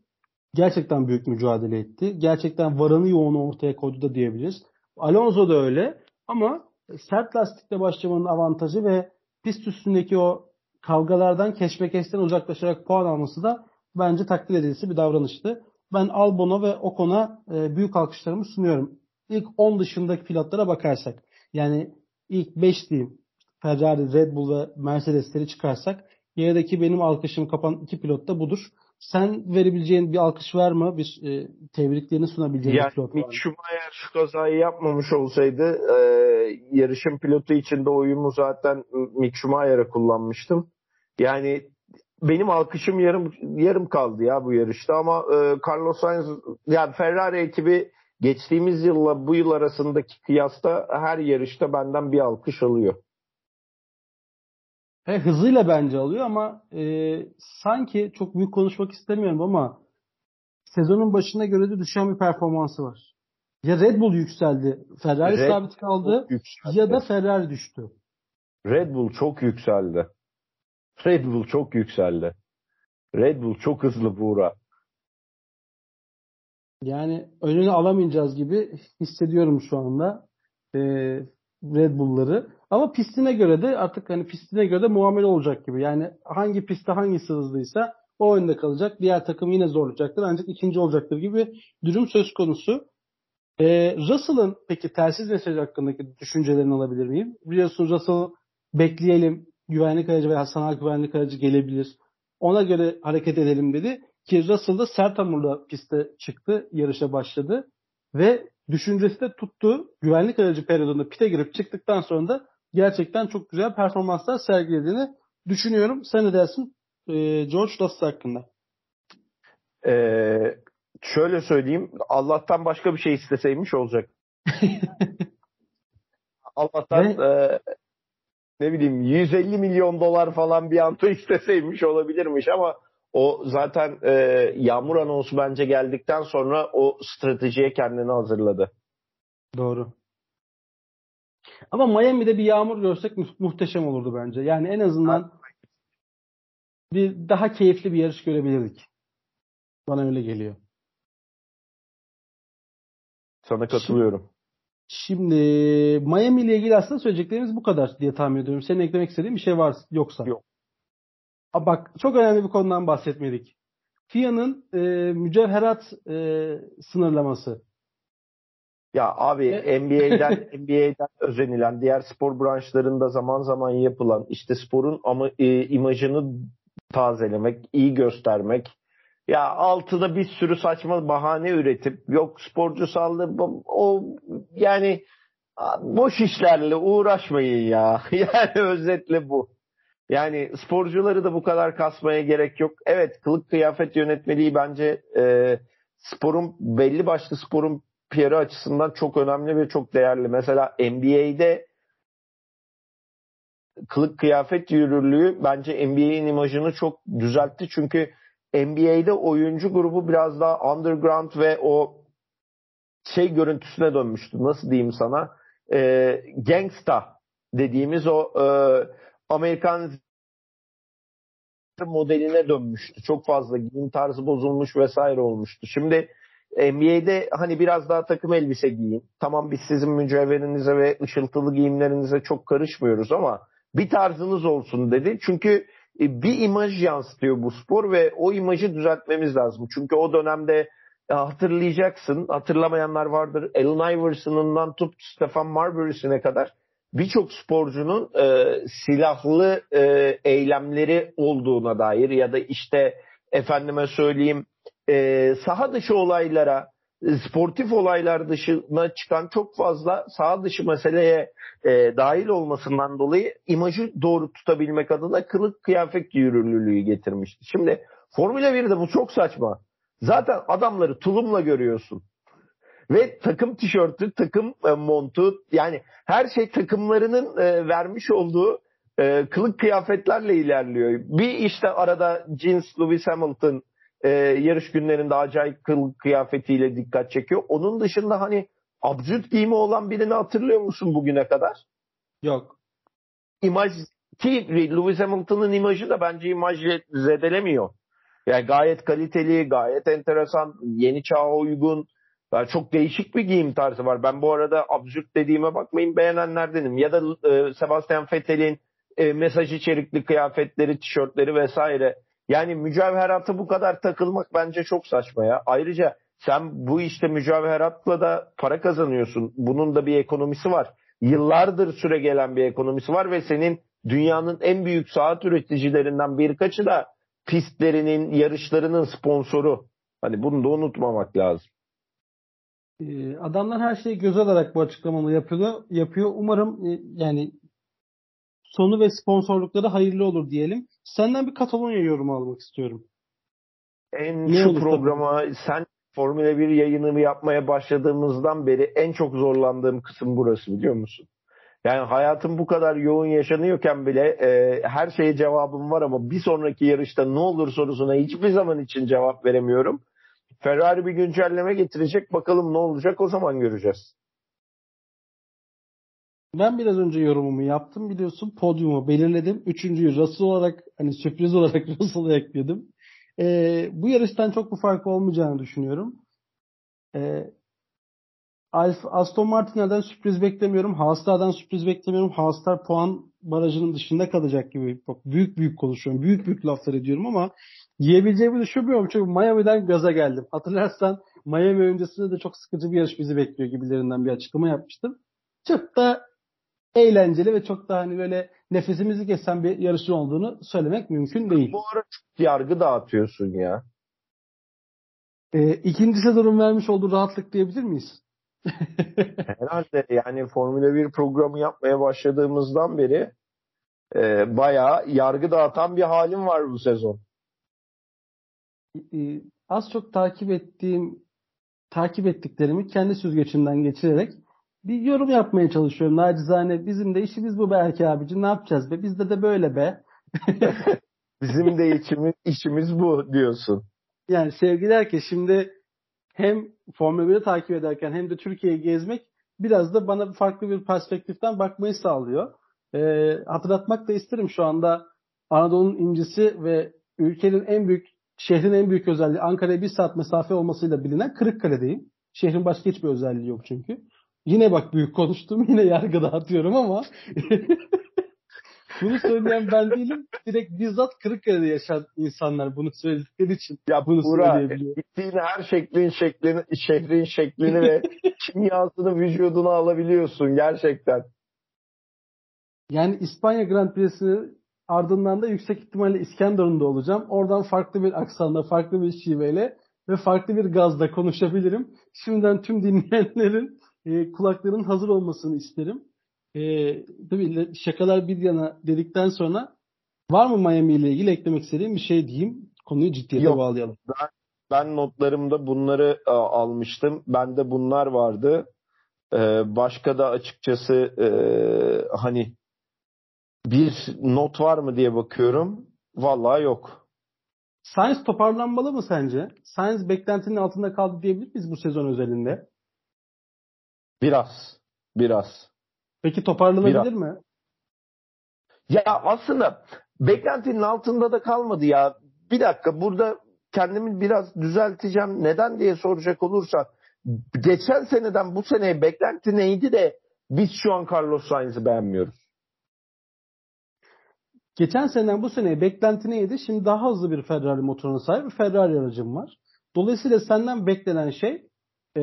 Gerçekten büyük mücadele etti. Gerçekten varanı yoğunu ortaya koydu da diyebiliriz. Alonso da öyle ama sert lastikle başlamanın avantajı ve pist üstündeki o kavgalardan keşmekeşten uzaklaşarak puan alması da bence takdir edilisi bir davranıştı. Ben Albon'a ve Ocon'a e, büyük alkışlarımı sunuyorum. İlk 10 dışındaki pilotlara bakarsak. Yani ilk 5 diyeyim. Ferrari, Red Bull ve Mercedes'leri çıkarsak. Gerideki benim alkışım kapan iki pilot da budur. sen verebileceğin bir alkış var mı? Bir e, tebriklerini sunabileceğin yani, bir pilot Mick Schumacher şu kazayı yapmamış olsaydı e, yarışın pilotu içinde oyumu zaten Mick Schumacher'a kullanmıştım. Yani benim alkışım yarım yarım kaldı ya bu yarışta ama e, Carlos Sainz yani Ferrari ekibi geçtiğimiz yılla bu yıl arasındaki kıyasta her yarışta benden bir alkış alıyor. He, hızıyla bence alıyor ama e, sanki çok büyük konuşmak istemiyorum ama sezonun başına göre de düşen bir performansı var. Ya Red Bull yükseldi, Ferrari Red sabit kaldı ya da Ferrari düştü. Red Bull çok yükseldi. Red Bull çok yükseldi. Red Bull çok hızlı Buğra. Yani önünü alamayacağız gibi hissediyorum şu anda e, Red Bull'ları. Ama pistine göre de artık hani pistine göre de muamele olacak gibi. Yani hangi pistte hangisi hızlıysa o önde kalacak. Diğer takım yine zorlayacaktır ancak ikinci olacaktır gibi durum söz konusu. Ee, Russell'ın peki telsiz mesaj hakkındaki düşüncelerini alabilir miyim? Biliyorsun Russell bekleyelim güvenlik aracı veya sanal güvenlik aracı gelebilir. Ona göre hareket edelim dedi. Ki Russell da sert hamurla piste çıktı, yarışa başladı. Ve düşüncesi de tuttu. Güvenlik aracı periyodunda pite girip çıktıktan sonra da gerçekten çok güzel performanslar sergilediğini düşünüyorum. Sen ne dersin ee, George Russell hakkında? Ee, şöyle söyleyeyim. Allah'tan başka bir şey isteseymiş olacak. [laughs] Allah'tan e, ne bileyim 150 milyon dolar falan bir anta [laughs] isteseymiş olabilirmiş ama o zaten e, yağmur anonsu bence geldikten sonra o stratejiye kendini hazırladı. Doğru. Ama Miami'de bir yağmur görsek mu- muhteşem olurdu bence. Yani en azından bir daha keyifli bir yarış görebilirdik. Bana öyle geliyor. Sana katılıyorum. Şimdi Miami ile ilgili aslında söyleyeceklerimiz bu kadar diye tahmin ediyorum. Senin eklemek istediğin bir şey var yoksa. Yok. Aa, bak çok önemli bir konudan bahsetmedik. FIA'nın e, mücevherat e, sınırlaması. Ya abi e- NBA'den [laughs] NBA'den özenilen diğer spor branşlarında zaman zaman yapılan işte sporun ama e, imajını tazelemek, iyi göstermek, ya altına bir sürü saçma bahane üretip yok sporcu saldı o yani boş işlerle uğraşmayın ya. [laughs] Yani özetle bu. Yani sporcuları da bu kadar kasmaya gerek yok. Evet kılık kıyafet yönetmeliği bence e, sporun belli başlı sporun PR'ı açısından çok önemli ve çok değerli. Mesela NBA'de kılık kıyafet yürürlüğü bence NBA'in imajını çok düzeltti. Çünkü NBA'de oyuncu grubu biraz daha underground ve o şey görüntüsüne dönmüştü. Nasıl diyeyim sana? E, gangsta dediğimiz o e, Amerikan modeline dönmüştü. Çok fazla giyim tarzı bozulmuş vesaire olmuştu. Şimdi NBA'de hani biraz daha takım elbise giyin. Tamam biz sizin mücevherinize ve ışıltılı giyimlerinize çok karışmıyoruz ama bir tarzınız olsun dedi. Çünkü bir imaj yansıtıyor bu spor ve o imajı düzeltmemiz lazım. Çünkü o dönemde e, hatırlayacaksın, hatırlamayanlar vardır. Allen Iverson'undan tut Stefan Marbury'sine kadar birçok sporcunun e, silahlı e, eylemleri olduğuna dair ya da işte efendime söyleyeyim e, saha dışı olaylara, sportif olaylar dışına çıkan çok fazla saha dışı meseleye e, dahil olmasından dolayı imajı doğru tutabilmek adına kılık kıyafet yürürlülüğü getirmişti. Şimdi Formula 1'de bu çok saçma. Zaten adamları tulumla görüyorsun. Ve takım tişörtü, takım e, montu yani her şey takımlarının e, vermiş olduğu e, kılık kıyafetlerle ilerliyor. Bir işte arada jeans Lewis Hamilton e, yarış günlerinde acayip kılık kıyafetiyle dikkat çekiyor. Onun dışında hani absürt giyimi olan birini hatırlıyor musun bugüne kadar? Yok. İmaj ki Lewis Hamilton'ın imajı da bence imaj zedelemiyor. Yani gayet kaliteli, gayet enteresan, yeni çağa uygun. Yani çok değişik bir giyim tarzı var. Ben bu arada absürt dediğime bakmayın beğenenlerdenim. Ya da e, Sebastian Vettel'in e, mesaj içerikli kıyafetleri, tişörtleri vesaire. Yani mücevheratı bu kadar takılmak bence çok saçma ya. Ayrıca sen bu işte mücevheratla da para kazanıyorsun. Bunun da bir ekonomisi var. Yıllardır süre gelen bir ekonomisi var ve senin dünyanın en büyük saat üreticilerinden birkaçı da pistlerinin, yarışlarının sponsoru. Hani bunu da unutmamak lazım. Ee, adamlar her şeyi göz alarak bu açıklamaları yapıyor. yapıyor. Umarım e, yani sonu ve sponsorlukları hayırlı olur diyelim. Senden bir Katalonya yorumu almak istiyorum. En ne şu programa tabii? sen Formula 1 yayınını yapmaya başladığımızdan beri en çok zorlandığım kısım burası biliyor musun? Yani hayatım bu kadar yoğun yaşanıyorken bile e, her şeye cevabım var ama bir sonraki yarışta ne olur sorusuna hiçbir zaman için cevap veremiyorum. Ferrari bir güncelleme getirecek. Bakalım ne olacak o zaman göreceğiz. Ben biraz önce yorumumu yaptım biliyorsun. Podyumu belirledim. Üçüncüyü Russell olarak hani sürpriz olarak [laughs] Russell'a ekledim. Ee, bu yarıştan çok bir fark olmayacağını düşünüyorum. Ee, Aston Martin'den sürpriz beklemiyorum. Haas'tan sürpriz beklemiyorum. Haas'lar puan barajının dışında kalacak gibi. Bak büyük büyük konuşuyorum. Büyük büyük laflar ediyorum ama yiyebileceğimi düşünmüyorum. Çünkü Miami'den gaza geldim. Hatırlarsan Miami öncesinde de çok sıkıcı bir yarış bizi bekliyor gibilerinden bir açıklama yapmıştım. Çok da eğlenceli ve çok da hani böyle nefesimizi kesen bir yarışın olduğunu söylemek mümkün değil. Bu ara çok yargı dağıtıyorsun ya. E, ikinci sezonun vermiş olduğu rahatlık diyebilir miyiz? [laughs] Herhalde yani Formula 1 programı yapmaya başladığımızdan beri e, bayağı yargı dağıtan bir halim var bu sezon. E, az çok takip ettiğim takip ettiklerimi kendi süzgecinden geçirerek bir yorum yapmaya çalışıyorum. Nacizane bizim de işimiz bu belki abici ne yapacağız be bizde de böyle be. [laughs] bizim de işimiz, işimiz bu diyorsun. Yani sevgiler ki şimdi hem Formula 1'i takip ederken hem de Türkiye'yi gezmek biraz da bana farklı bir perspektiften bakmayı sağlıyor. Ee, hatırlatmak da isterim şu anda Anadolu'nun incisi ve ülkenin en büyük şehrin en büyük özelliği Ankara'ya bir saat mesafe olmasıyla bilinen Kırıkkale'deyim. Şehrin başka hiçbir özelliği yok çünkü. Yine bak büyük konuştum. [laughs] Yine yargı dağıtıyorum ama [laughs] bunu söyleyen ben değilim. Direkt bizzat Kırıkkale'de yaşayan insanlar bunu söyledikleri için ya bunu Burak, söyleyebiliyor. Gittiğin her şeklin şeklini, şehrin şeklini ve [laughs] kimyasını vücuduna alabiliyorsun gerçekten. Yani İspanya Grand Prix'sini ardından da yüksek ihtimalle İskenderun'da olacağım. Oradan farklı bir aksanla, farklı bir şiveyle ve farklı bir gazla konuşabilirim. Şimdiden tüm dinleyenlerin e, kulakların hazır olmasını isterim. E, tabii şakalar bir yana dedikten sonra var mı Miami ile ilgili eklemek istediğim bir şey diyeyim. Konuyu ciddiyete Yok, bağlayalım. Ben, ben notlarımda bunları e, almıştım. Bende bunlar vardı. E, başka da açıkçası e, hani bir not var mı diye bakıyorum. Vallahi yok. Science toparlanmalı mı sence? Science beklentinin altında kaldı diyebilir miyiz bu sezon özelinde? Biraz. Biraz. Peki toparlanabilir Biraz. mi? Ya aslında beklentinin altında da kalmadı ya. Bir dakika burada kendimi biraz düzelteceğim. Neden diye soracak olursa geçen seneden bu seneye beklenti neydi de biz şu an Carlos Sainz'i beğenmiyoruz. Geçen seneden bu seneye beklenti neydi? Şimdi daha hızlı bir Ferrari motoruna sahip bir Ferrari aracım var. Dolayısıyla senden beklenen şey e,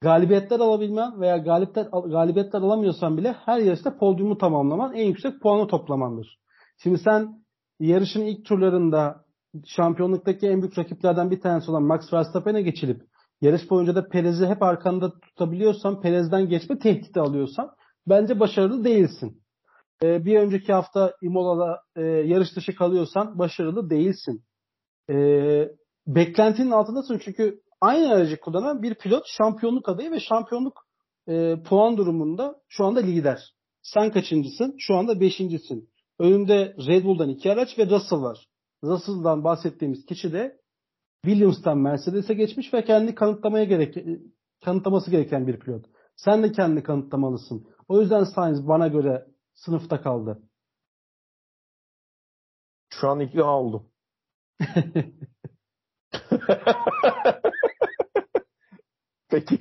galibiyetler alabilmen veya galibiyetler, galibiyetler alamıyorsan bile her yarışta podyumu tamamlaman en yüksek puanı toplamandır. Şimdi sen yarışın ilk turlarında şampiyonluktaki en büyük rakiplerden bir tanesi olan Max Verstappen'e geçilip yarış boyunca da Perez'i hep arkanda tutabiliyorsan, Perez'den geçme tehdidi alıyorsan bence başarılı değilsin. Ee, bir önceki hafta Imola'da e, yarış dışı kalıyorsan başarılı değilsin. Ee, beklentinin altındasın çünkü aynı aracı kullanan bir pilot şampiyonluk adayı ve şampiyonluk e, puan durumunda şu anda lider. Sen kaçıncısın? Şu anda beşincisin. Önünde Red Bull'dan iki araç ve Russell var. Russell'dan bahsettiğimiz kişi de Williams'tan Mercedes'e geçmiş ve kendi kanıtlamaya gerek kanıtlaması gereken bir pilot. Sen de kendi kanıtlamalısın. O yüzden Sainz bana göre sınıfta kaldı. Şu an ikna oldum. [laughs] Peki.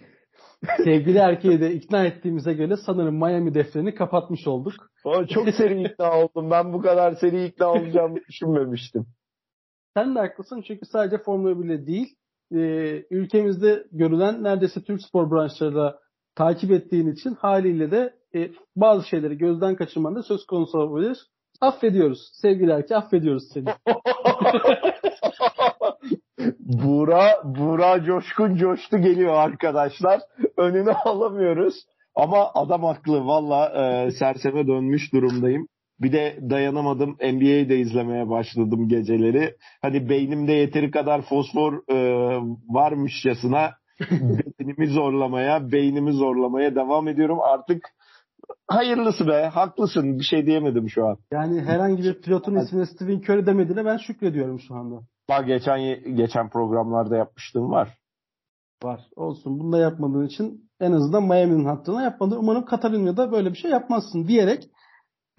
Sevgili erkeği de ikna ettiğimize göre sanırım Miami defterini kapatmış olduk. Çok seri ikna oldum. Ben bu kadar seri ikna olacağımı düşünmemiştim. Sen de haklısın çünkü sadece Formula 1 değil, e, ülkemizde görülen neredeyse Türk spor branşlarıyla takip ettiğin için haliyle de e, bazı şeyleri gözden kaçırman da söz konusu olabilir. affediyoruz. Sevgili Erki affediyoruz seni. [laughs] Buğra, Buğra coşkun coştu geliyor arkadaşlar. Önünü alamıyoruz. Ama adam haklı. Valla e, serseme dönmüş durumdayım. Bir de dayanamadım. NBA'yi de izlemeye başladım geceleri. Hani beynimde yeteri kadar fosfor e, varmışçasına [laughs] beynimi zorlamaya, beynimi zorlamaya devam ediyorum. Artık hayırlısı be. Haklısın. Bir şey diyemedim şu an. Yani herhangi bir pilotun ismini Stephen Curry demediğine ben şükrediyorum şu anda. Bak geçen geçen programlarda yapmıştım var. Var. Olsun. Bunu da yapmadığın için en azından Miami'nin hattına yapmadın. Umarım Katalonya'da böyle bir şey yapmazsın diyerek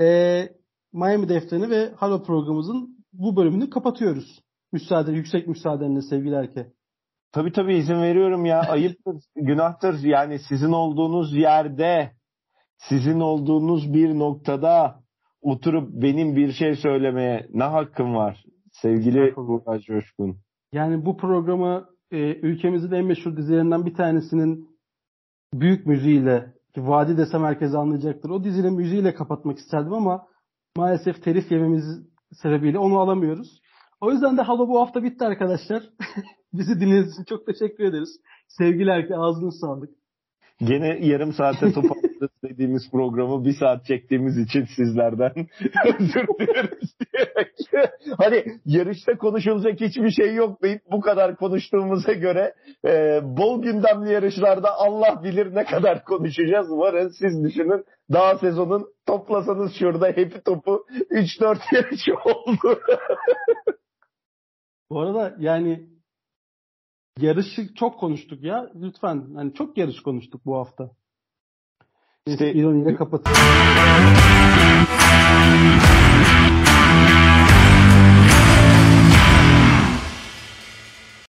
e, Miami defterini ve Halo programımızın bu bölümünü kapatıyoruz. Müsaade, yüksek müsaadenle sevgili Erke. Tabii tabii izin veriyorum ya. [laughs] Ayıptır, günahtır. Yani sizin olduğunuz yerde, sizin olduğunuz bir noktada oturup benim bir şey söylemeye ne hakkım var? Sevgili Burhan Coşkun. Yani bu programı e, ülkemizin en meşhur dizilerinden bir tanesinin büyük müziğiyle ki Vadi desem herkes anlayacaktır. O dizinin müziğiyle kapatmak isterdim ama maalesef telif yememiz sebebiyle onu alamıyoruz. O yüzden de Halo bu hafta bitti arkadaşlar. [laughs] Bizi dinlediğiniz için çok teşekkür ederiz. Sevgiler ki ağzınız sağlık. Gene yarım saate [laughs] toparladık dediğimiz programı bir saat çektiğimiz için sizlerden [laughs] özür dileriz diyerek. hani yarışta konuşulacak hiçbir şey yok deyip bu kadar konuştuğumuza göre e, bol gündemli yarışlarda Allah bilir ne kadar konuşacağız. Varın siz düşünün daha sezonun toplasanız şurada hepi topu 3-4 [laughs] yarış oldu. bu arada yani yarışı çok konuştuk ya. Lütfen hani çok yarış konuştuk bu hafta. して。いろいろ活発。